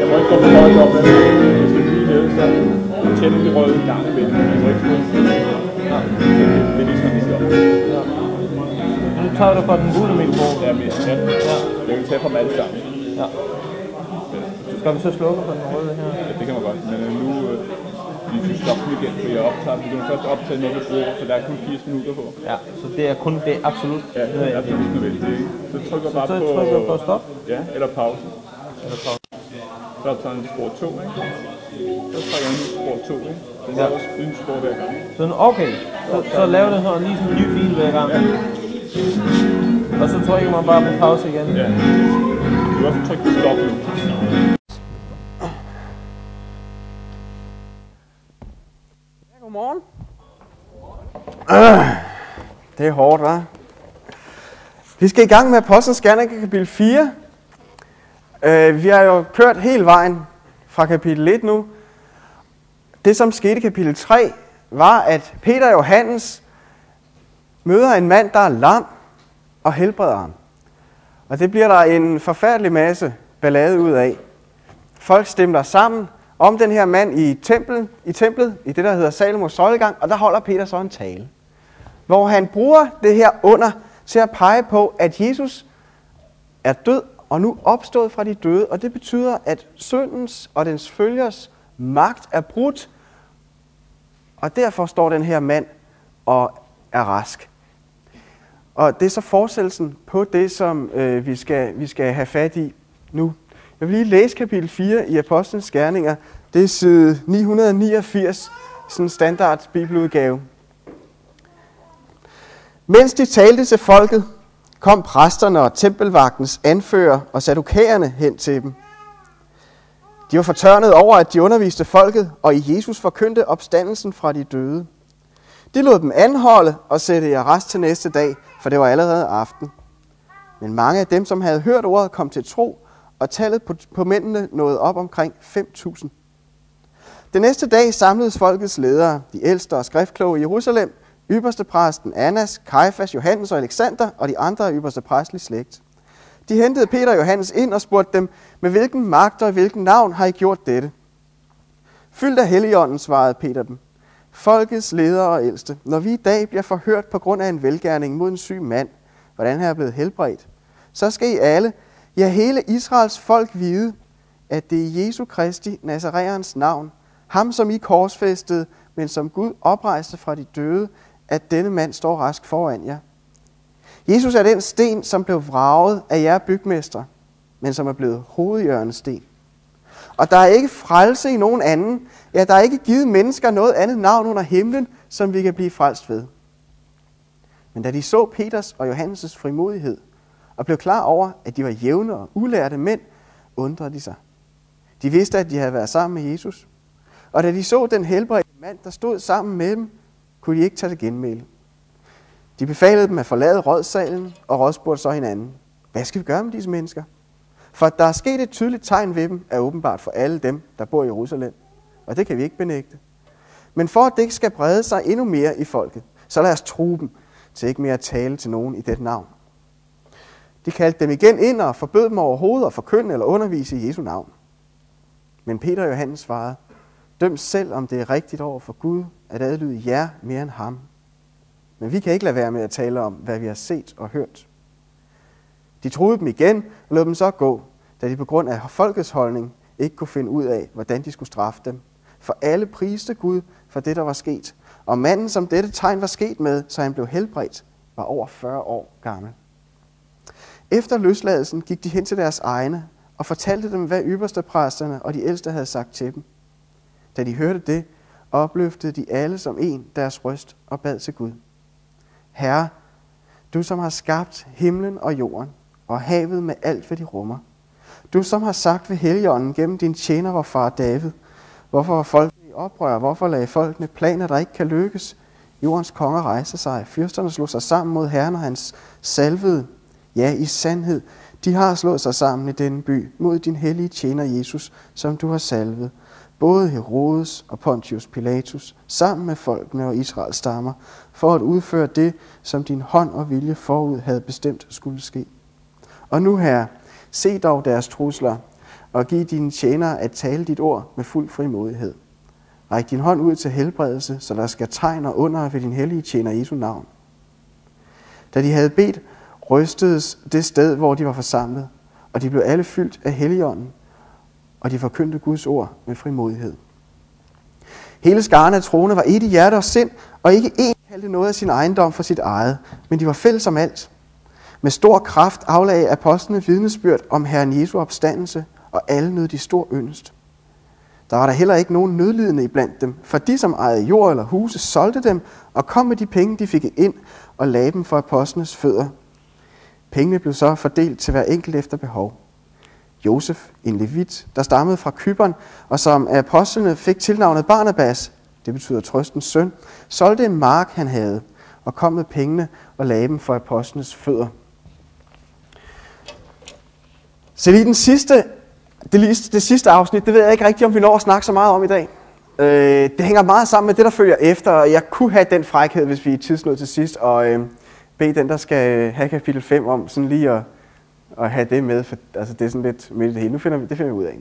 Jeg må ikke gå for højt op, men jeg skal lige ned, så røde en gang imellem. Jeg må ikke få det er ligesom vi skal op. ja. Nu tager du fra den gule mikrofon. Ja, men ja, jeg kan tage fra dem alle sammen. ja. Skal vi så slukke for den røde her? Ja, det kan man godt, men øh, nu øh, vi skal stoppe den igen, for jeg optager, vi kan først optage, når vi bruger, så der er kun 80 minutter på. Ja, så det er kun det absolut Ja, det er absolut nødvendigt. ikke? Så trykker bare Så på... trykker på stop. Ja, eller pause. Eller pause. Så optager den spor 2, ikke? Så trykker jeg nu spor 2, ikke? Den Ja. er også uden spor hver gang. Så okay, så, så laver den sådan lige sådan en ny fil hver gang. Ja. Og så trykker man bare på pause igen. Ja. Du kan også trykke på stop nu. Godmorgen. Øh, det er hårdt, hva'? Vi skal i gang med Apostlenes Gerninger kapitel 4. Øh, vi har jo kørt hele vejen fra kapitel 1 nu. Det, som skete i kapitel 3, var, at Peter og Johannes møder en mand, der er lam, og helbreder ham. Og det bliver der en forfærdelig masse ballade ud af. Folk stemmer sammen om den her mand i templet, i templet, i det der hedder Salomos søjlegang, og der holder Peter så en tale, hvor han bruger det her under til at pege på, at Jesus er død og nu opstået fra de døde, og det betyder, at syndens og dens følgers magt er brudt, og derfor står den her mand og er rask. Og det er så fortsættelsen på det, som øh, vi, skal, vi skal have fat i nu. Jeg vil lige læse kapitel 4 i Apostlenes Gerninger. Det er side 989, sådan en standard bibeludgave. Mens de talte til folket, kom præsterne og tempelvagtens anfører og sadukæerne hen til dem. De var fortørnet over, at de underviste folket, og i Jesus forkyndte opstandelsen fra de døde. De lod dem anholde og sætte i arrest til næste dag, for det var allerede aften. Men mange af dem, som havde hørt ordet, kom til tro, og tallet på, på mændene nåede op omkring 5.000. Den næste dag samledes folkets ledere, de ældste og skriftkloge i Jerusalem, ypperste præsten Annas, Kajfas, Johannes og Alexander og de andre ypperste præstlige slægt. De hentede Peter og Johannes ind og spurgte dem, med hvilken magt og hvilken navn har I gjort dette? Fyldt af Helligånden, svarede Peter dem. Folkets ledere og ældste, når vi i dag bliver forhørt på grund af en velgærning mod en syg mand, hvordan han er blevet helbredt, så skal I alle, ja hele Israels folk vide, at det er Jesu Kristi, Nazareans navn, ham som I korsfæstede, men som Gud oprejste fra de døde, at denne mand står rask foran jer. Jesus er den sten, som blev vraget af jer bygmestre, men som er blevet hovedhjørnesten. Og der er ikke frelse i nogen anden. Ja, der er ikke givet mennesker noget andet navn under himlen, som vi kan blive frelst ved. Men da de så Peters og Johannes' frimodighed, og blev klar over, at de var jævne og ulærte mænd, undrede de sig. De vidste, at de havde været sammen med Jesus. Og da de så den helbredte mand, der stod sammen med dem, kunne de ikke tage det genmæle. De befalede dem at forlade rådsalen, og rådspurgte så hinanden, hvad skal vi gøre med disse mennesker? For der er sket et tydeligt tegn ved dem, er åbenbart for alle dem, der bor i Jerusalem. Og det kan vi ikke benægte. Men for at det ikke skal brede sig endnu mere i folket, så lad os true dem til ikke mere at tale til nogen i det navn. De kaldte dem igen ind og forbød dem overhovedet at forkynde eller undervise i Jesu navn. Men Peter og Johannes svarede, døm selv, om det er rigtigt over for Gud at adlyde jer mere end ham. Men vi kan ikke lade være med at tale om, hvad vi har set og hørt. De troede dem igen og lod dem så gå, da de på grund af folkets holdning ikke kunne finde ud af, hvordan de skulle straffe dem. For alle priste Gud for det, der var sket. Og manden, som dette tegn var sket med, så han blev helbredt, var over 40 år gammel. Efter løsladelsen gik de hen til deres egne og fortalte dem, hvad ypperste præsterne og de ældste havde sagt til dem. Da de hørte det, opløftede de alle som en deres røst og bad til Gud. Herre, du som har skabt himlen og jorden og havet med alt, hvad de rummer. Du som har sagt ved heligånden gennem din tjener, vor far David, hvorfor var folk i oprør, hvorfor lagde folkene planer, der ikke kan lykkes? Jordens konger rejste sig, fyrsterne slog sig sammen mod Herren og hans salvede. Ja, i sandhed, de har slået sig sammen i denne by mod din hellige tjener Jesus, som du har salvet. både Herodes og Pontius Pilatus, sammen med folkene og Israels stammer, for at udføre det, som din hånd og vilje forud havde bestemt skulle ske. Og nu herre, se dog deres trusler, og giv dine tjenere at tale dit ord med fuld frimodighed. Ræk din hånd ud til helbredelse, så der skal tegn og under ved din hellige tjener Jesu navn. Da de havde bedt, rystedes det sted, hvor de var forsamlet, og de blev alle fyldt af helligånden, og de forkyndte Guds ord med frimodighed. Hele skaren af troende var et i hjerte og sind, og ikke én kaldte noget af sin ejendom for sit eget, men de var fælles om alt. Med stor kraft aflagde apostlene vidnesbyrd om Herren Jesu opstandelse, og alle nød de stor yndest. Der var der heller ikke nogen nødlidende iblandt dem, for de, som ejede jord eller huse, solgte dem og kom med de penge, de fik ind, og lagde dem for apostlenes fødder. Pengene blev så fordelt til hver enkelt efter behov. Josef, en levit, der stammede fra Kyberen, og som af apostlene fik tilnavnet Barnabas, det betyder trøstens søn, solgte en mark, han havde, og kom med pengene og lagde dem for apostlenes fødder. Så lige den sidste, det, det sidste afsnit, det ved jeg ikke rigtigt, om vi når at snakke så meget om i dag. Øh, det hænger meget sammen med det, der følger efter, og jeg kunne have den frækhed, hvis vi er tidsnået til sidst, og øh, bede den, der skal have kapitel 5 om, sådan lige at, at have det med, for altså, det er sådan lidt midt i det hele. Nu finder vi, det finder vi ud af.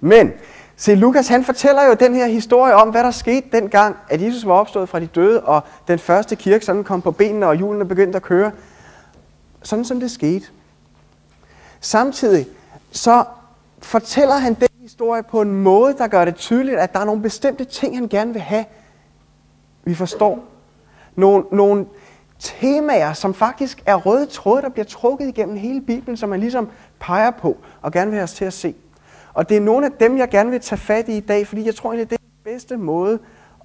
Men, se, Lukas han fortæller jo den her historie om, hvad der skete dengang, at Jesus var opstået fra de døde, og den første kirke sådan kom på benene, og julen begyndte at køre. Sådan som det skete. Samtidig så fortæller han den historie på en måde, der gør det tydeligt, at der er nogle bestemte ting, han gerne vil have, vi forstår. Nogle, nogle temaer, som faktisk er røde tråde, der bliver trukket igennem hele Bibelen, som man ligesom peger på og gerne vil have os til at se. Og det er nogle af dem, jeg gerne vil tage fat i i dag, fordi jeg tror egentlig, det er den bedste måde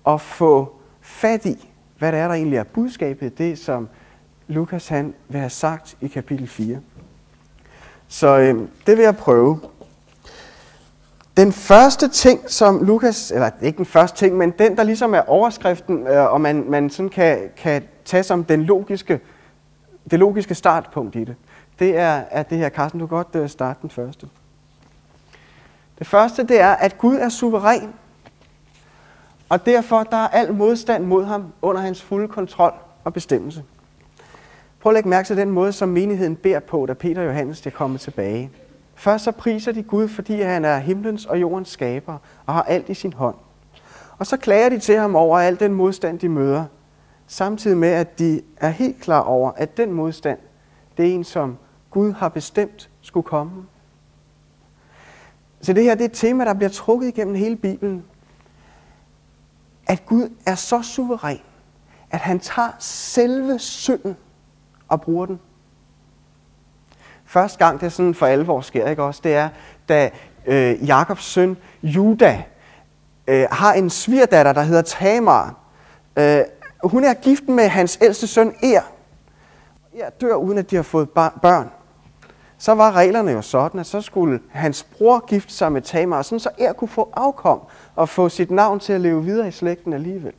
at få fat i, hvad det er, der egentlig er budskabet, det som Lukas han vil have sagt i kapitel 4. Så øh, det vil jeg prøve. Den første ting, som Lukas, eller ikke den første ting, men den, der ligesom er overskriften, øh, og man, man sådan kan, kan tage som den logiske, det logiske startpunkt i det, det er, at det her. Carsten, du kan godt øh, starte den første. Det første, det er, at Gud er suveræn, og derfor der er al modstand mod ham under hans fulde kontrol og bestemmelse. Prøv at lægge mærke til den måde, som menigheden beder på, da Peter og Johannes er kommet tilbage. Først så priser de Gud, fordi han er himlens og jordens skaber og har alt i sin hånd. Og så klager de til ham over al den modstand, de møder, samtidig med, at de er helt klar over, at den modstand, det er en, som Gud har bestemt skulle komme. Så det her det er et tema, der bliver trukket igennem hele Bibelen. At Gud er så suveræn, at han tager selve synden og bruger den. Første gang det sådan for alvor sker, ikke også, det er, da øh, Jakobs søn Juda øh, har en svigerdatter, der hedder Tamar. Øh, hun er gift med hans ældste søn Er. Er dør uden at de har fået børn. Så var reglerne jo sådan, at så skulle hans bror gifte sig med Tamar, sådan så Er kunne få afkom og få sit navn til at leve videre i slægten alligevel.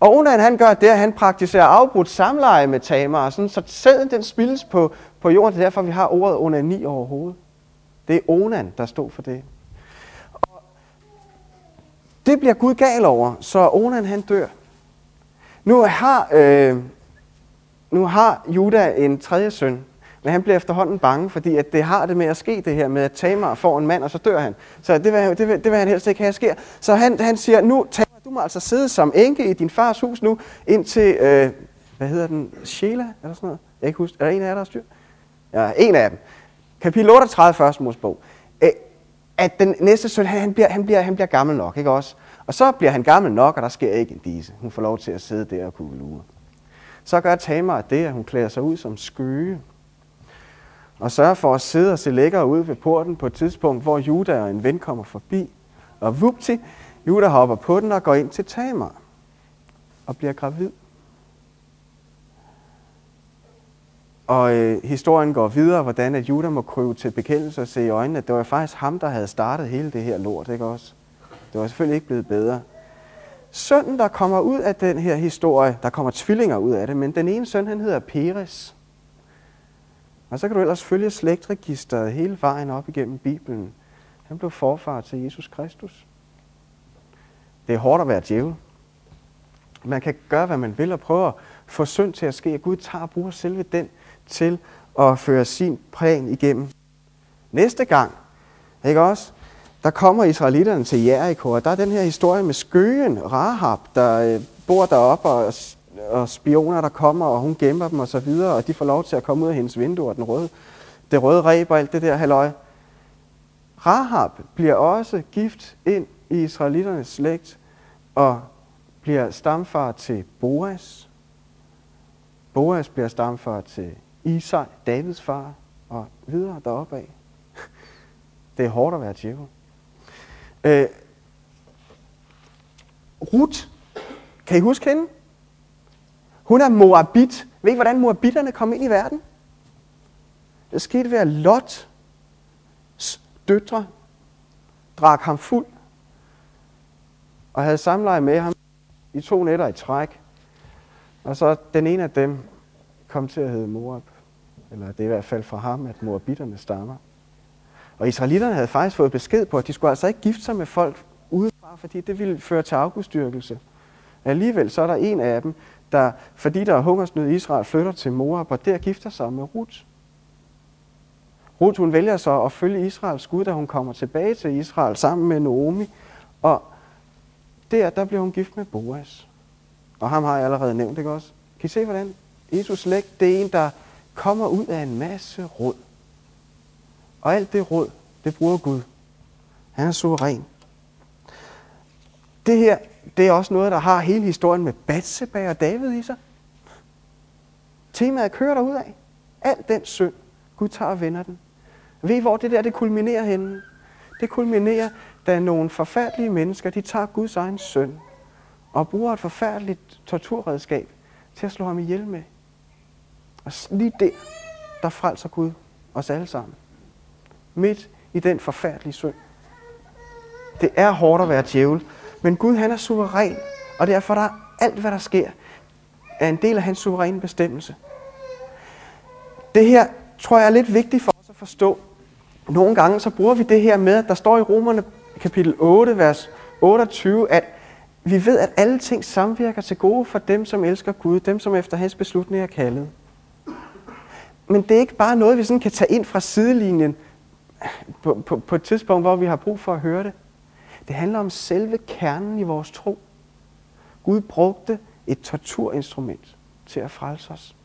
Og Onan han gør det, at han praktiserer afbrudt samleje med Tamar, sådan, så sæden den spildes på, på jorden. Det er derfor, vi har ordet onani overhovedet. Det er Onan, der stod for det. Og det bliver Gud gal over, så Onan han dør. Nu har, øh, nu har Juda en tredje søn, men han bliver efterhånden bange, fordi at det har det med at ske det her med, at Tamar får en mand, og så dør han. Så det vil, det vil, det vil han helst ikke have sker. Så han, han siger, nu Tamar, du må altså sidde som enke i din fars hus nu, indtil, øh, hvad hedder den, Sheila, eller sådan noget? Jeg kan ikke huske, er der en af jer, der har styr? Ja, en af dem. Kapitel 38, første Mosebog. At den næste søn, han, han, bliver, han, bliver, han bliver gammel nok, ikke også? Og så bliver han gammel nok, og der sker ikke en dise. Hun får lov til at sidde der og kunne lure. Så gør Tamar det, at hun klæder sig ud som skøge. Og sørger for at sidde og se lækker ud ved porten på et tidspunkt, hvor Juda og en ven kommer forbi. Og vupti, Juda hopper på den og går ind til Tamar og bliver gravid. Og øh, historien går videre, hvordan at Judah må krybe til bekendelse og se i øjnene, at det var faktisk ham, der havde startet hele det her lort, ikke også? Det var selvfølgelig ikke blevet bedre. Sønnen, der kommer ud af den her historie, der kommer tvillinger ud af det, men den ene søn, han hedder Peres. Og så kan du ellers følge slægtregisteret hele vejen op igennem Bibelen. Han blev forfar til Jesus Kristus. Det er hårdt at være djævel. Man kan gøre, hvad man vil, og prøve at få synd til at ske. Gud tager og bruger selve den til at føre sin plan igennem. Næste gang, ikke også? Der kommer israelitterne til Jericho, og der er den her historie med skøen Rahab, der øh, bor deroppe, og, og spioner, der kommer, og hun gemmer dem og så videre, og de får lov til at komme ud af hendes vindue, og den røde, det røde reb og alt det der halløj. Rahab bliver også gift ind i israelitternes slægt, og bliver stamfar til Boas. Boas bliver stamfar til Isai, Davids far, og videre deroppe af. Det er hårdt at være tjekker. Øh, Ruth, kan I huske hende? Hun er Moabit. Ved I, hvordan Moabitterne kom ind i verden? Det skete ved, at Lots døtre drak ham fuld og havde samleje med ham i to nætter i træk. Og så den ene af dem kom til at hedde Moab. Eller det er i hvert fald fra ham, at Moabitterne stammer. Og israelitterne havde faktisk fået besked på, at de skulle altså ikke gifte sig med folk udefra, fordi det ville føre til afgudstyrkelse. Alligevel så er der en af dem, der, fordi der er hungersnød i Israel, flytter til Moab, og der gifter sig med Ruth. Ruth hun vælger så at følge Israels Gud, da hun kommer tilbage til Israel sammen med Naomi. Og der, der bliver hun gift med Boas. Og ham har jeg allerede nævnt, ikke også? Kan I se, hvordan Jesus slægt, det er en, der kommer ud af en masse råd. Og alt det råd, det bruger Gud. Han er suveræn. Det her, det er også noget, der har hele historien med Batseba og David i sig. Temaet kører ud af. Al den synd, Gud tager og vender den. Ved I, hvor det der det kulminerer henne? Det kulminerer, da nogle forfærdelige mennesker, de tager Guds egen søn og bruger et forfærdeligt torturredskab til at slå ham ihjel med. Og lige der, der frelser Gud os alle sammen. Midt i den forfærdelige synd. Det er hårdt at være djævel, men Gud han er suveræn, og derfor der alt, hvad der sker, er en del af hans suveræne bestemmelse. Det her tror jeg er lidt vigtigt for os at forstå. Nogle gange så bruger vi det her med, at der står i Romerne kapitel 8, vers 28, at vi ved, at alle ting samvirker til gode for dem, som elsker Gud, dem, som efter hans beslutning er kaldet. Men det er ikke bare noget, vi sådan kan tage ind fra sidelinjen på, på, på et tidspunkt, hvor vi har brug for at høre det. Det handler om selve kernen i vores tro. Gud brugte et torturinstrument til at frelse os.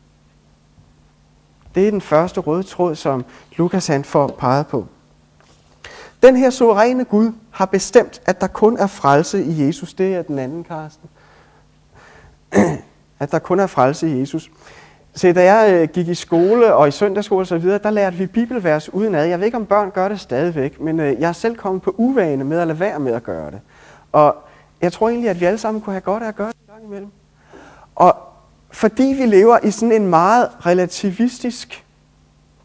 Det er den første røde tråd, som Lukas han får peget på. Den her suveræne Gud har bestemt, at der kun er frelse i Jesus. Det er den anden, Karsten. at der kun er frelse i Jesus. Se, da jeg øh, gik i skole og i søndagsskole og så videre, der lærte vi bibelvers udenad. Jeg ved ikke, om børn gør det stadigvæk, men øh, jeg er selv kommet på uvane med at lade være med at gøre det. Og jeg tror egentlig, at vi alle sammen kunne have godt af at gøre det en gang imellem. Og fordi vi lever i sådan en meget relativistisk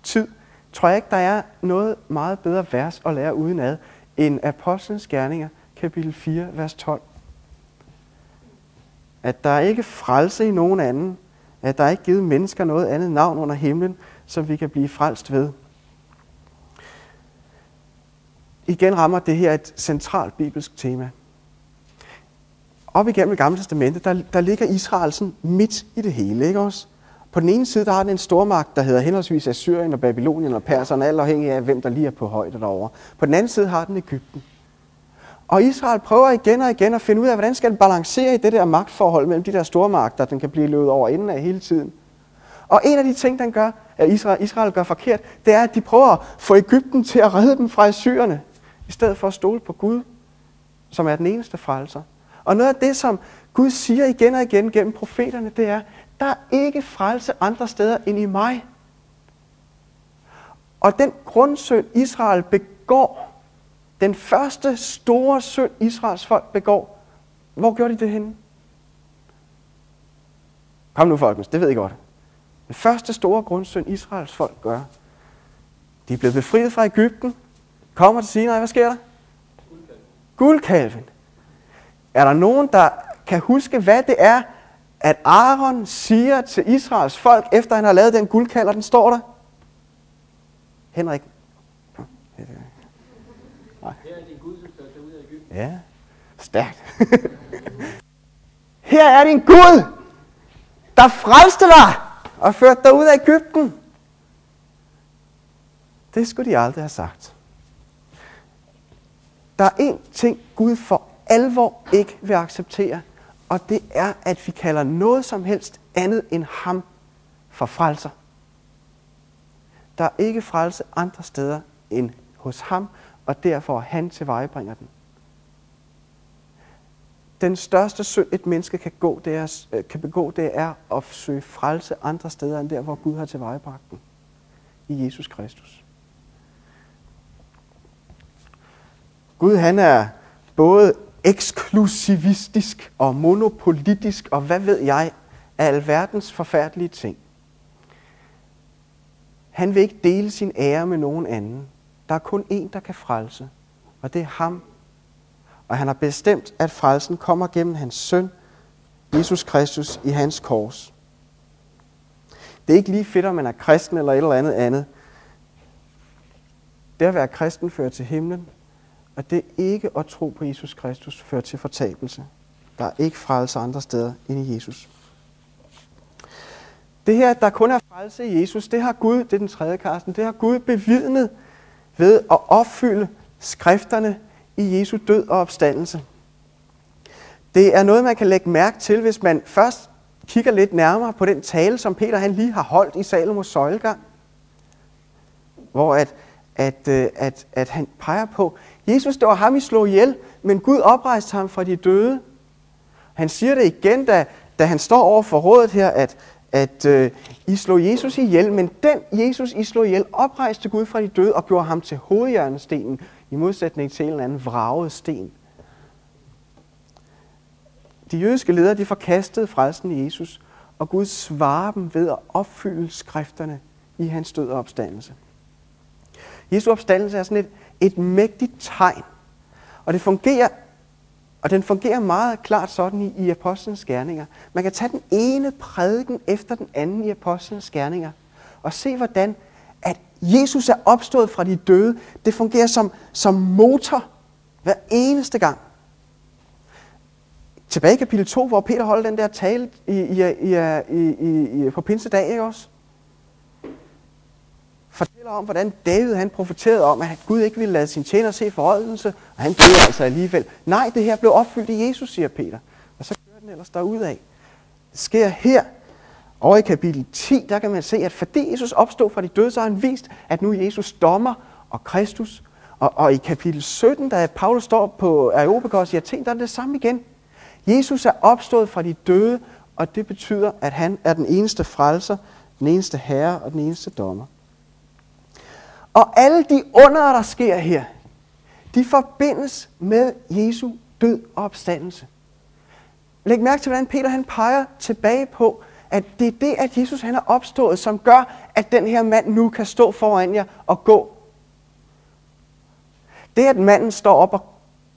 tid, tror jeg ikke, der er noget meget bedre vers at lære udenad, end Apostlenes Gerninger, kapitel 4, vers 12. At der er ikke frelse i nogen anden, at der er ikke givet mennesker noget andet navn under himlen, som vi kan blive frelst ved. Igen rammer det her et centralt bibelsk tema. Op igennem det gamle testamente, der, der ligger Israel sådan midt i det hele, ikke også? På den ene side, der har den en stormagt, der hedder henholdsvis Assyrien og Babylonien og Perserne, alt afhængig af, hvem der lige er på højde derovre. På den anden side har den Ægypten. Og Israel prøver igen og igen at finde ud af, hvordan skal den balancere i det der magtforhold mellem de der stormagter, den kan blive løbet over inden af hele tiden. Og en af de ting, den gør, at Israel, Israel gør forkert, det er, at de prøver at få Ægypten til at redde dem fra Assyrerne, i stedet for at stole på Gud, som er den eneste frelser. Og noget af det, som Gud siger igen og igen gennem profeterne, det er, der er ikke frelse andre steder end i mig. Og den grundsøn, Israel begår, den første store synd, Israels folk begår, hvor gjorde de det henne? Kom nu, folkens, det ved I godt. Den første store grundsynd, Israels folk gør, de er blevet befriet fra Ægypten, kommer til Sinai, hvad sker der? Guldkalven. Er der nogen, der kan huske, hvad det er, at Aaron siger til Israels folk, efter han har lavet den guldkalv, og den står der? Henrik? Ja, stærkt. Her er din Gud, der frelste dig og førte dig ud af Ægypten. Det skulle de aldrig have sagt. Der er én ting, Gud for alvor ikke vil acceptere, og det er, at vi kalder noget som helst andet end ham for frelser. Der er ikke frelse andre steder end hos ham, og derfor han tilvejebringer den. Den største synd, et menneske kan, gå, det er, øh, kan begå, det er at søge frelse andre steder end der, hvor Gud har tilvejebragt den. I Jesus Kristus. Gud han er både eksklusivistisk og monopolitisk, og hvad ved jeg, af alverdens forfærdelige ting. Han vil ikke dele sin ære med nogen anden. Der er kun én, der kan frelse, og det er ham. Og han har bestemt, at frelsen kommer gennem hans søn, Jesus Kristus, i hans kors. Det er ikke lige fedt, om man er kristen eller et eller andet andet. Det at være kristen fører til himlen, og det ikke at tro på Jesus Kristus fører til fortabelse. Der er ikke frelse andre steder end i Jesus. Det her, der kun er frelse i Jesus, det har Gud, det er den tredje karsten, det har Gud bevidnet ved at opfylde skrifterne i Jesu død og opstandelse. Det er noget, man kan lægge mærke til, hvis man først kigger lidt nærmere på den tale, som Peter han lige har holdt i Salomos søjlegang, hvor at, at, øh, at, at han peger på, Jesus, det var ham, I slog ihjel, men Gud oprejste ham fra de døde. Han siger det igen, da, da han står over for rådet her, at, at uh, I slog Jesus ihjel, men den Jesus, I slog ihjel, oprejste Gud fra de døde og gjorde ham til hovedhjørnestenen, i modsætning til en eller anden vraget sten. De jødiske ledere, de forkastede frelsen i Jesus, og Gud svarer dem ved at opfylde skrifterne i hans død og opstandelse. Jesu opstandelse er sådan et, et mægtigt tegn. Og det fungerer og den fungerer meget klart sådan i, i apostlenes gerninger. Man kan tage den ene prædiken efter den anden i apostlenes gerninger, og se hvordan, at Jesus er opstået fra de døde. Det fungerer som, som motor hver eneste gang. Tilbage i kapitel 2, hvor Peter holder den der tale i, i, i, i, i, på pinsedag, ikke også? fortæller om, hvordan David han profeterede om, at Gud ikke ville lade sin tjener se forholdelse, og han døde altså alligevel. Nej, det her blev opfyldt i Jesus, siger Peter. Og så kører den ellers derudad. Det sker her, og i kapitel 10, der kan man se, at fordi Jesus opstod fra de døde, så har han vist, at nu er Jesus dommer og Kristus. Og, og i kapitel 17, da Paulus står på Areopagos i Athen, der er det samme igen. Jesus er opstået fra de døde, og det betyder, at han er den eneste frelser, den eneste herre og den eneste dommer. Og alle de under, der sker her, de forbindes med Jesu død og opstandelse. Læg mærke til, hvordan Peter han peger tilbage på, at det er det, at Jesus han er opstået, som gør, at den her mand nu kan stå foran jer og gå. Det, at manden står op og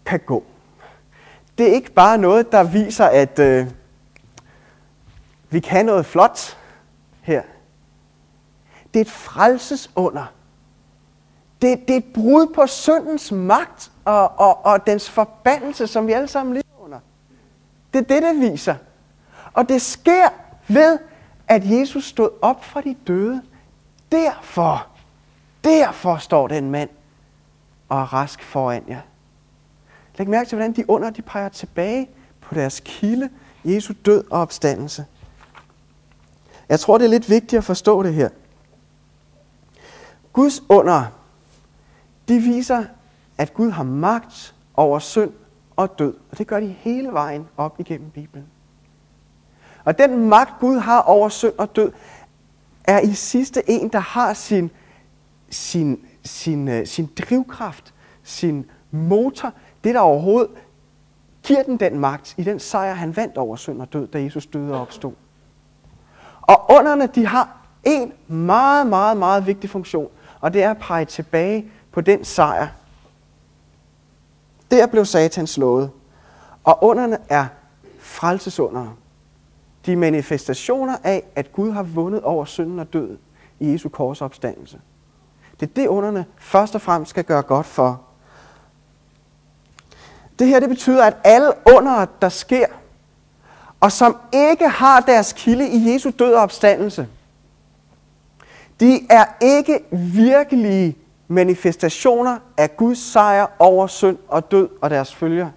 kan gå, det er ikke bare noget, der viser, at øh, vi kan noget flot her. Det er et frelsesunder det, det er et brud på syndens magt og, og, og dens forbandelse, som vi alle sammen lever under. Det er det, det viser. Og det sker ved, at Jesus stod op fra de døde. Derfor, derfor står den mand og er rask foran jer. Læg mærke til, hvordan de under de peger tilbage på deres kilde, Jesu død og opstandelse. Jeg tror, det er lidt vigtigt at forstå det her. Guds under de viser, at Gud har magt over synd og død. Og det gør de hele vejen op igennem Bibelen. Og den magt, Gud har over synd og død, er i sidste en, der har sin, sin, sin, uh, sin drivkraft, sin motor, det der overhovedet giver den den magt i den sejr, han vandt over synd og død, da Jesus døde og opstod. Og underne, de har en meget, meget, meget vigtig funktion, og det er at pege tilbage på den sejr. Der blev Satan slået, og underne er frelsesunder. De er manifestationer af, at Gud har vundet over synden og døden i Jesu kors opstandelse. Det er det, underne først og fremmest skal gøre godt for. Det Det her det betyder, at alle under, der sker, og som ikke har deres kilde i Jesu død og opstandelse, de er ikke virkelige manifestationer af Guds sejr over synd og død og deres følger.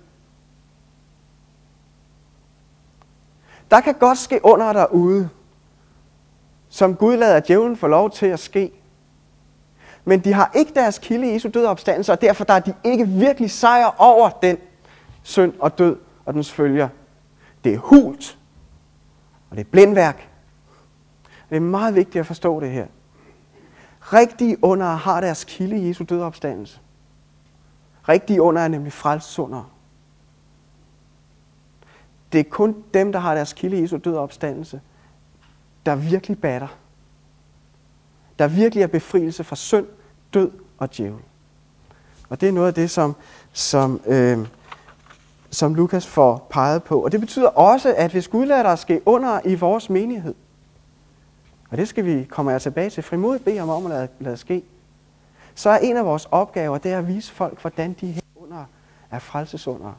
Der kan godt ske under derude, som Gud lader djævlen få lov til at ske. Men de har ikke deres kilde i Jesu død og opstandelse, og derfor der er de ikke virkelig sejr over den synd og død og dens følger. Det er hult, og det er blindværk. Det er meget vigtigt at forstå det her. Rigtige under har deres kilde i Jesu død og opstandelse. Rigtige under er nemlig frelsunder. Det er kun dem, der har deres kilde i Jesu død og opstandelse, der virkelig batter. Der virkelig er befrielse fra synd, død og djævel. Og det er noget af det, som, som, øh, som Lukas får peget på. Og det betyder også, at hvis Gud lader der ske under i vores menighed, og det skal vi komme jeg tilbage til, frimodigt bede om, om at lade, lade ske, så er en af vores opgaver, det er at vise folk, hvordan de her under er frelsesundere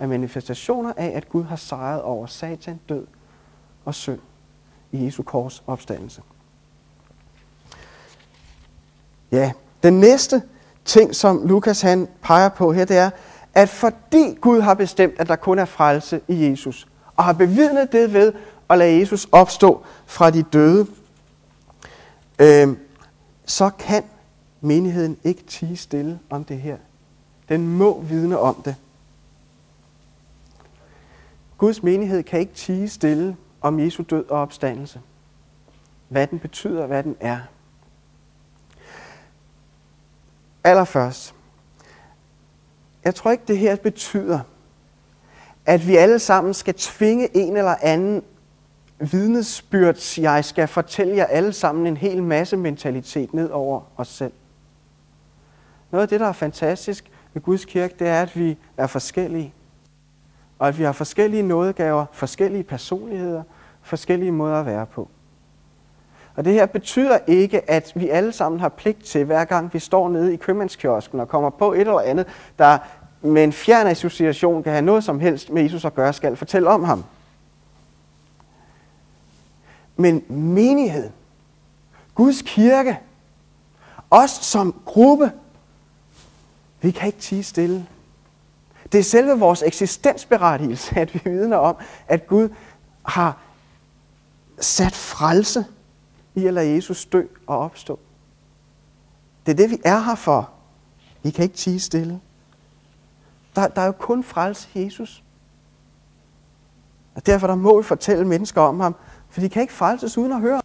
er manifestationer af, at Gud har sejret over satan, død og synd i Jesu kors opstandelse. Ja, den næste ting, som Lukas han peger på her, det er, at fordi Gud har bestemt, at der kun er frelse i Jesus, og har bevidnet det ved at lade Jesus opstå fra de døde, øh, så kan menigheden ikke tige stille om det her. Den må vidne om det. Guds menighed kan ikke tige stille om Jesu død og opstandelse. Hvad den betyder, hvad den er. Allerførst, jeg tror ikke, det her betyder, at vi alle sammen skal tvinge en eller anden vidnesbyrds, jeg skal fortælle jer alle sammen en hel masse mentalitet ned over os selv. Noget af det, der er fantastisk ved Guds kirke, det er, at vi er forskellige. Og at vi har forskellige nådegaver, forskellige personligheder, forskellige måder at være på. Og det her betyder ikke, at vi alle sammen har pligt til, hver gang vi står nede i købmandskiosken og kommer på et eller andet, der med en fjern association kan have noget som helst med Jesus at gøre, skal fortælle om ham. Men menigheden, Guds kirke, os som gruppe, vi kan ikke tige stille. Det er selve vores eksistensberettigelse, at vi vidner om, at Gud har sat frelse i at lade Jesus dø og opstå. Det er det, vi er her for. Vi kan ikke tige stille. Der, der er jo kun frelse Jesus. Og derfor der må vi fortælle mennesker om ham, for de kan ikke frelses uden at høre.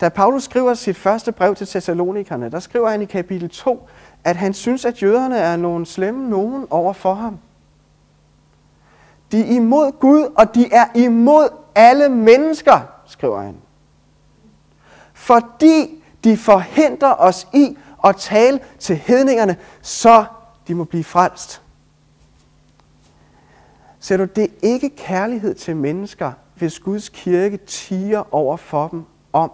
Da Paulus skriver sit første brev til Thessalonikerne, der skriver han i kapitel 2, at han synes, at jøderne er nogle slemme nogen over for ham. De er imod Gud, og de er imod alle mennesker, skriver han. Fordi de forhindrer os i at tale til hedningerne, så de må blive frelst. Ser du, det er ikke kærlighed til mennesker, hvis Guds kirke tiger over for dem om,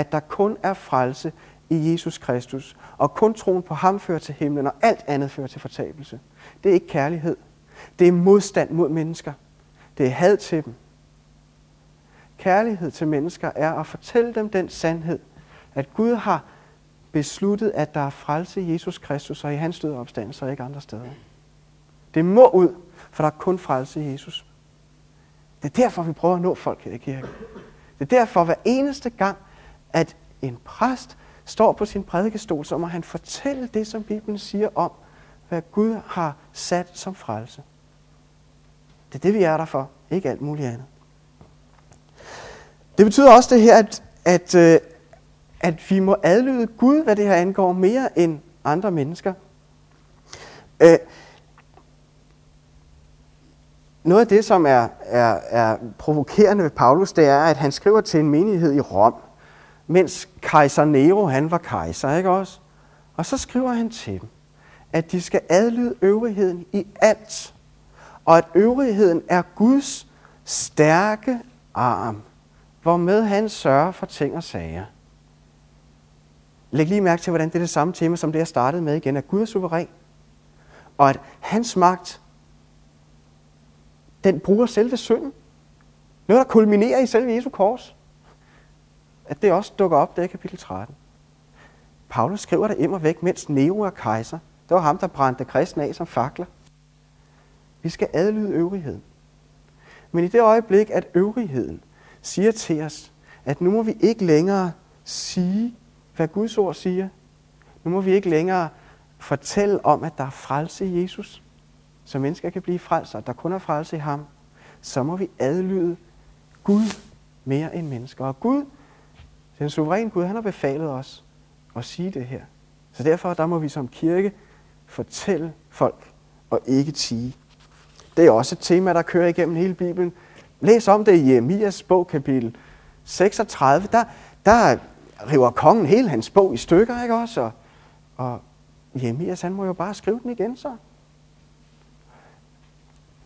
at der kun er frelse i Jesus Kristus, og kun troen på ham fører til himlen, og alt andet fører til fortabelse. Det er ikke kærlighed. Det er modstand mod mennesker. Det er had til dem. Kærlighed til mennesker er at fortælle dem den sandhed, at Gud har besluttet, at der er frelse i Jesus Kristus og i hans død og opstandelse og ikke andre steder. Det må ud, for der er kun frelse i Jesus. Det er derfor, vi prøver at nå folk her i kirken. Det er derfor, hver eneste gang, at en præst står på sin prædikestol, så må han fortælle det, som Bibelen siger om, hvad Gud har sat som frelse. Det er det, vi er der for, ikke alt muligt andet. Det betyder også det her, at, at, øh, at vi må adlyde Gud, hvad det her angår, mere end andre mennesker. Øh, noget af det, som er, er, er provokerende ved Paulus, det er, at han skriver til en menighed i Rom, mens kejser Nero, han var kejser, ikke også? Og så skriver han til dem, at de skal adlyde øvrigheden i alt, og at øvrigheden er Guds stærke arm, hvormed han sørger for ting og sager. Læg lige mærke til, hvordan det er det samme tema, som det jeg startede med igen, at Gud er suveræn. Og at hans magt, den bruger selve synden. Noget, der kulminerer i selve Jesu kors. At det også dukker op der i kapitel 13. Paulus skriver der immer væk, mens Nero er kejser. Det var ham, der brændte kristne af som fakler. Vi skal adlyde øvrigheden. Men i det øjeblik, at øvrigheden siger til os, at nu må vi ikke længere sige, hvad Guds ord siger. Nu må vi ikke længere fortælle om, at der er frelse i Jesus, så mennesker kan blive frelst, og der kun er frelse i ham. Så må vi adlyde Gud mere end mennesker. Og Gud, den suveræne Gud, han har befalet os at sige det her. Så derfor der må vi som kirke fortælle folk og ikke tige. Det er også et tema, der kører igennem hele Bibelen. Læs om det i Jeremias bog, kapitel 36. Der, der river kongen hele hans bog i stykker, ikke også? Og, og Jeremias, han må jo bare skrive den igen så.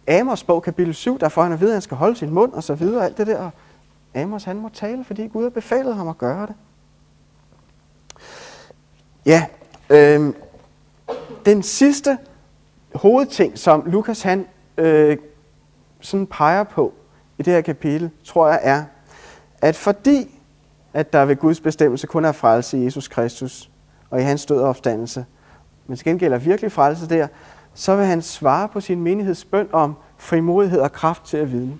Amos bog, kapitel 7, der får han at vide, at han skal holde sin mund og så videre, alt det der. Amos, han må tale, fordi Gud har befalet ham at gøre det. Ja, øh, den sidste hovedting, som Lukas han øh, sådan peger på i det her kapitel, tror jeg er, at fordi at der ved Guds bestemmelse kun er frelse i Jesus Kristus og i hans død og opstandelse, men til gengæld er virkelig frelse der, så vil han svare på sin menighedsbøn om frimodighed og kraft til at vidne.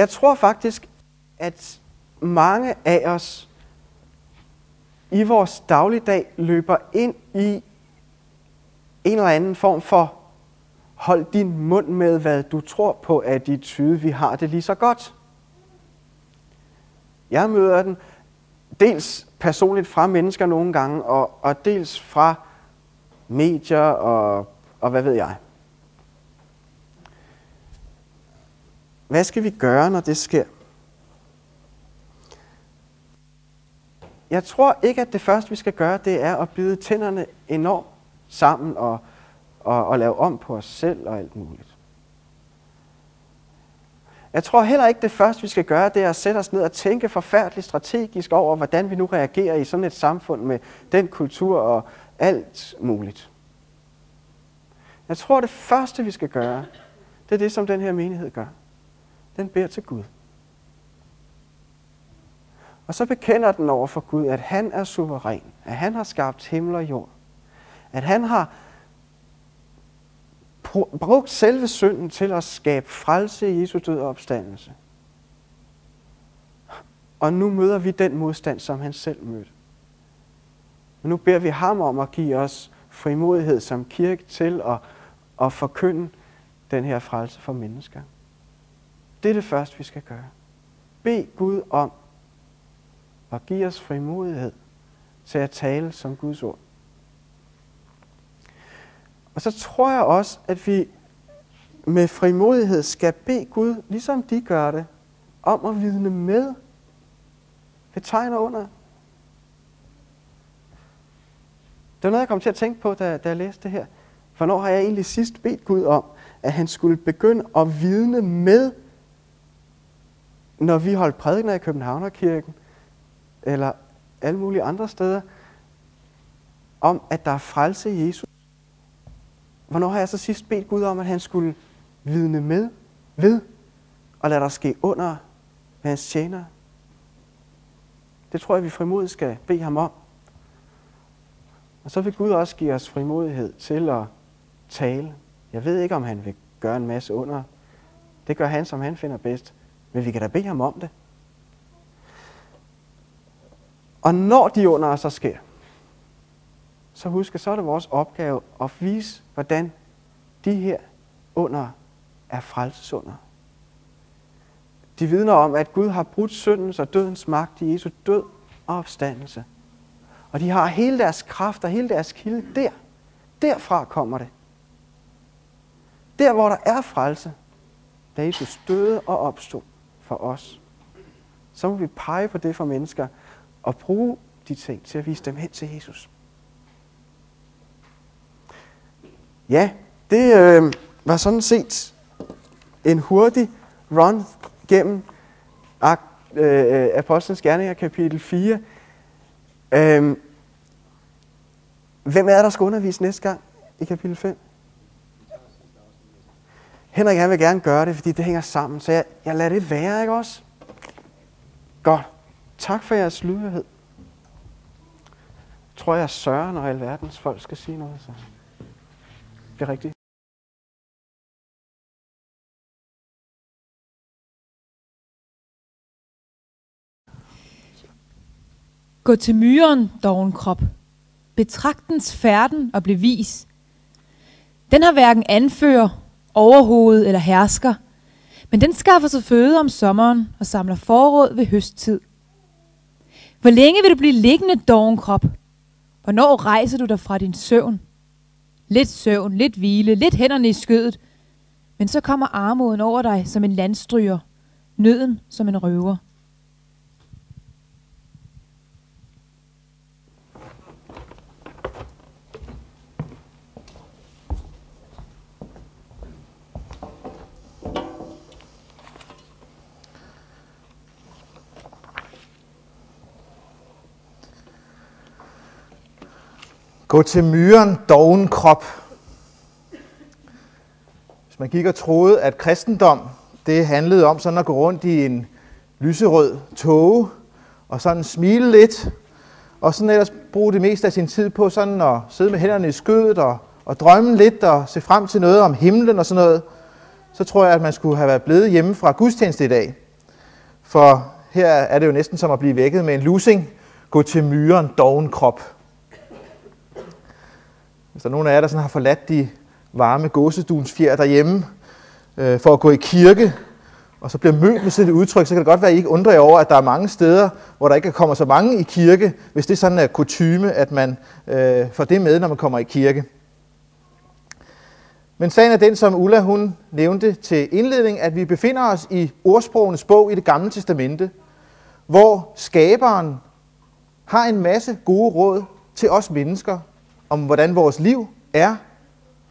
Jeg tror faktisk, at mange af os i vores dagligdag løber ind i en eller anden form for hold din mund med, hvad du tror på er tyde, vi har det lige så godt. Jeg møder den dels personligt fra mennesker nogle gange, og, og dels fra medier og, og hvad ved jeg. Hvad skal vi gøre, når det sker? Jeg tror ikke, at det første, vi skal gøre, det er at bide tænderne enormt sammen og, og, og lave om på os selv og alt muligt. Jeg tror heller ikke, det første, vi skal gøre, det er at sætte os ned og tænke forfærdeligt strategisk over, hvordan vi nu reagerer i sådan et samfund med den kultur og alt muligt. Jeg tror, det første, vi skal gøre, det er det, som den her menighed gør. Den beder til Gud. Og så bekender den over for Gud, at han er suveræn, at han har skabt himmel og jord, at han har brugt selve synden til at skabe frelse i Jesu død og opstandelse. Og nu møder vi den modstand, som han selv mødte. Men nu beder vi ham om at give os frimodighed som kirke til at, at forkynde den her frelse for mennesker. Det er det første, vi skal gøre. Bed Gud om at give os frimodighed til at tale som Guds ord. Og så tror jeg også, at vi med frimodighed skal bede Gud, ligesom de gør det, om at vidne med ved tegn og under. Det var noget, jeg kom til at tænke på, da, da jeg læste det her. Hvornår har jeg egentlig sidst bedt Gud om, at han skulle begynde at vidne med, når vi holdt prædikener i Københavnerkirken, eller alle mulige andre steder, om at der er frelse i Jesus. Hvornår har jeg så sidst bedt Gud om, at han skulle vidne med, ved, og lade der ske under med hans tjener? Det tror jeg, vi frimodigt skal bede ham om. Og så vil Gud også give os frimodighed til at tale. Jeg ved ikke, om han vil gøre en masse under. Det gør han, som han finder bedst. Men vi kan da bede ham om det. Og når de under så sker, så husk, så er det vores opgave at vise, hvordan de her under er frelsesunder. De vidner om, at Gud har brudt syndens og dødens magt i Jesu død og opstandelse. Og de har hele deres kraft og hele deres kilde der. Derfra kommer det. Der, hvor der er frelse, da Jesus døde og opstod for os, så må vi pege på det for mennesker og bruge de ting til at vise dem hen til Jesus. Ja, det øh, var sådan set en hurtig run gennem øh, Apostlenes Gerninger kapitel 4. Øh, Hvem er der, der skal undervise næste gang i kapitel 5? Henrik, han vil gerne gøre det, fordi det hænger sammen. Så jeg, jeg lader det være, ikke også? Godt. Tak for jeres lydighed. Jeg tror, jeg sørger, når alverdens folk skal sige noget. Så. Det er rigtigt. Gå til myren, doven krop. Betragt dens færden og bliv vis. Den har hverken anfører, overhoved eller hersker, men den skaffer sig føde om sommeren og samler forråd ved høsttid. Hvor længe vil du blive liggende, doven krop? Hvornår rejser du dig fra din søvn? Lidt søvn, lidt hvile, lidt hænderne i skødet. Men så kommer armoden over dig som en landstryger, nøden som en røver. Gå til myren, doven krop. Hvis man gik og troede, at kristendom, det handlede om sådan at gå rundt i en lyserød tåge, og sådan smile lidt, og sådan ellers bruge det meste af sin tid på sådan at sidde med hænderne i skødet og, og drømme lidt og se frem til noget om himlen og sådan noget, så tror jeg, at man skulle have været blevet hjemme fra gudstjeneste i dag. For her er det jo næsten som at blive vækket med en lusing. Gå til myren, doven krop. Hvis der er nogen af jer, der sådan har forladt de varme gåseduens fjer derhjemme øh, for at gå i kirke, og så bliver mødt med sådan et udtryk, så kan det godt være, at I ikke undrer jer over, at der er mange steder, hvor der ikke kommer så mange i kirke, hvis det sådan er kutyme, at man øh, får det med, når man kommer i kirke. Men sagen er den, som Ulla hun nævnte til indledning, at vi befinder os i ordsprogenes bog i det gamle testamente, hvor skaberen har en masse gode råd til os mennesker, om hvordan vores liv er,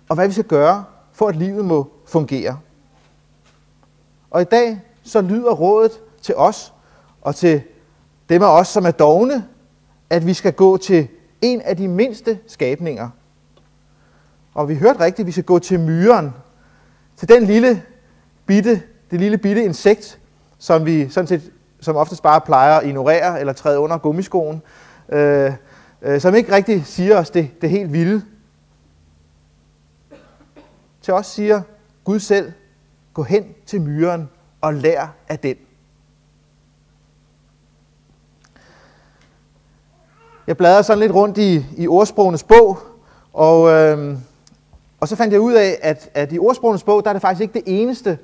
og hvad vi skal gøre, for at livet må fungere. Og i dag så lyder rådet til os, og til dem af os, som er dogne, at vi skal gå til en af de mindste skabninger. Og vi hørte rigtigt, at vi skal gå til myren, til den lille bitte, det lille bitte insekt, som vi sådan set, som oftest bare plejer at ignorere eller træde under gummiskoen. Øh, øh, som ikke rigtig siger os det, det helt vilde. Til os siger Gud selv, gå hen til myren og lær af den. Jeg bladrede sådan lidt rundt i, i ordsprogenes bog, og, øh, og så fandt jeg ud af, at, at i ordsprogenes bog, der er det faktisk ikke det eneste,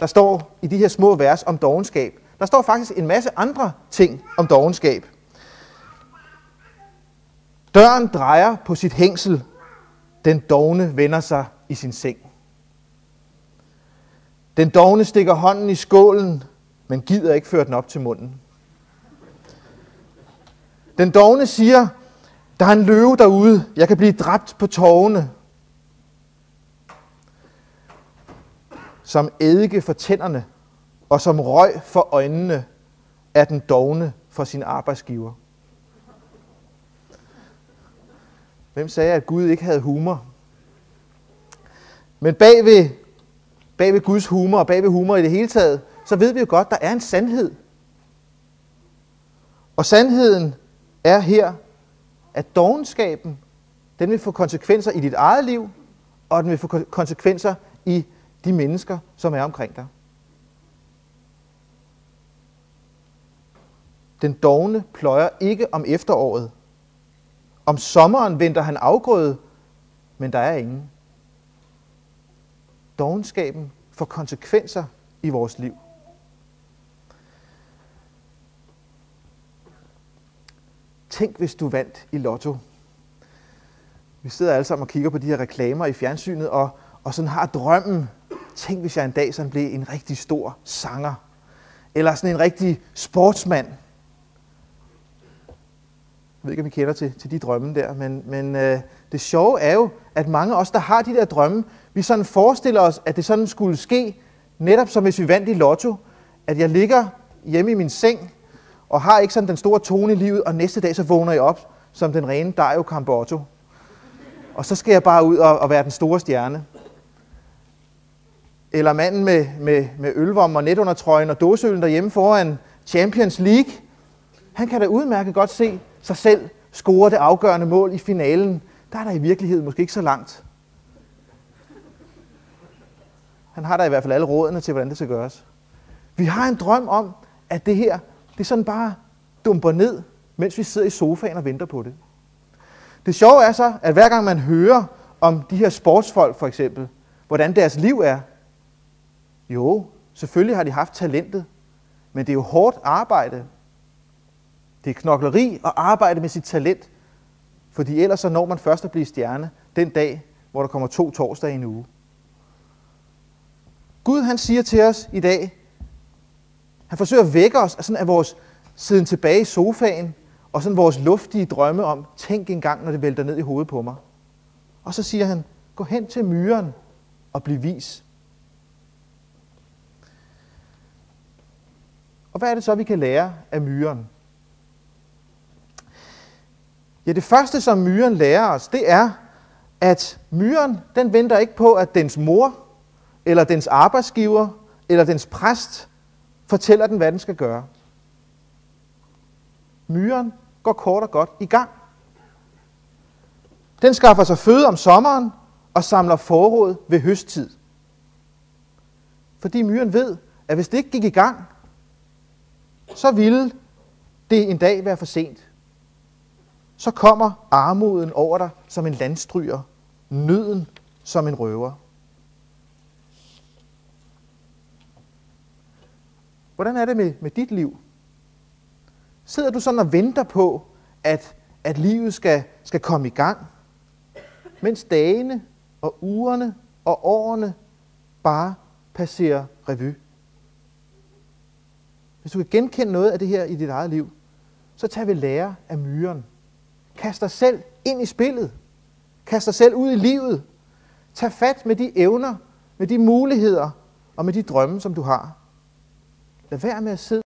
der står i de her små vers om dogenskab. Der står faktisk en masse andre ting om dogenskab. Døren drejer på sit hængsel. Den dogne vender sig i sin seng. Den dogne stikker hånden i skålen, men gider ikke føre den op til munden. Den dogne siger, der er en løve derude, jeg kan blive dræbt på tårne. Som eddike for tænderne, og som røg for øjnene, er den dogne for sin arbejdsgiver. Hvem sagde, at Gud ikke havde humor? Men bag ved, bag ved Guds humor og bag ved humor i det hele taget, så ved vi jo godt, at der er en sandhed. Og sandheden er her, at dogenskaben, den vil få konsekvenser i dit eget liv, og den vil få konsekvenser i de mennesker, som er omkring dig. Den dogne pløjer ikke om efteråret, om sommeren venter han afgrøde, men der er ingen. Dogenskaben får konsekvenser i vores liv. Tænk, hvis du vandt i lotto. Vi sidder alle sammen og kigger på de her reklamer i fjernsynet, og, og sådan har drømmen. Tænk, hvis jeg en dag sådan blev en rigtig stor sanger. Eller sådan en rigtig sportsmand ved ikke, om I kender til, til de drømme der, men, men øh, det sjove er jo, at mange af os, der har de der drømme, vi sådan forestiller os, at det sådan skulle ske, netop som hvis vi vandt i lotto, at jeg ligger hjemme i min seng, og har ikke sådan den store tone i livet, og næste dag så vågner jeg op som den rene Dario Campotto. og så skal jeg bare ud og, og være den store stjerne. Eller manden med, med, med ølvom og netundertrøjen og dåseølen derhjemme foran Champions League. Han kan da udmærket godt se sig selv score det afgørende mål i finalen. Der er der i virkeligheden måske ikke så langt. Han har da i hvert fald alle rådene til, hvordan det skal gøres. Vi har en drøm om, at det her, det sådan bare dumper ned, mens vi sidder i sofaen og venter på det. Det sjove er så, at hver gang man hører om de her sportsfolk for eksempel, hvordan deres liv er, jo, selvfølgelig har de haft talentet, men det er jo hårdt arbejde. Det er knokleri og arbejde med sit talent, fordi ellers så når man først at blive stjerne den dag, hvor der kommer to torsdag i en uge. Gud han siger til os i dag, han forsøger at vække os af, sådan af vores siden tilbage i sofaen, og sådan vores luftige drømme om, tænk engang, når det vælter ned i hovedet på mig. Og så siger han, gå hen til myren og bliv vis. Og hvad er det så, vi kan lære af myren? Ja, det første, som myren lærer os, det er, at myren, den venter ikke på, at dens mor, eller dens arbejdsgiver, eller dens præst fortæller den, hvad den skal gøre. Myren går kort og godt i gang. Den skaffer sig føde om sommeren og samler forråd ved høsttid. Fordi myren ved, at hvis det ikke gik i gang, så ville det en dag være for sent. Så kommer armoden over dig som en landstryger, nøden som en røver. Hvordan er det med, med dit liv? Sidder du sådan og venter på, at, at livet skal, skal komme i gang, mens dagene og ugerne og årene bare passerer revy? Hvis du kan genkende noget af det her i dit eget liv, så tag vi lære af myren. Kast dig selv ind i spillet. Kast dig selv ud i livet. Tag fat med de evner, med de muligheder og med de drømme, som du har. Lad være med at sidde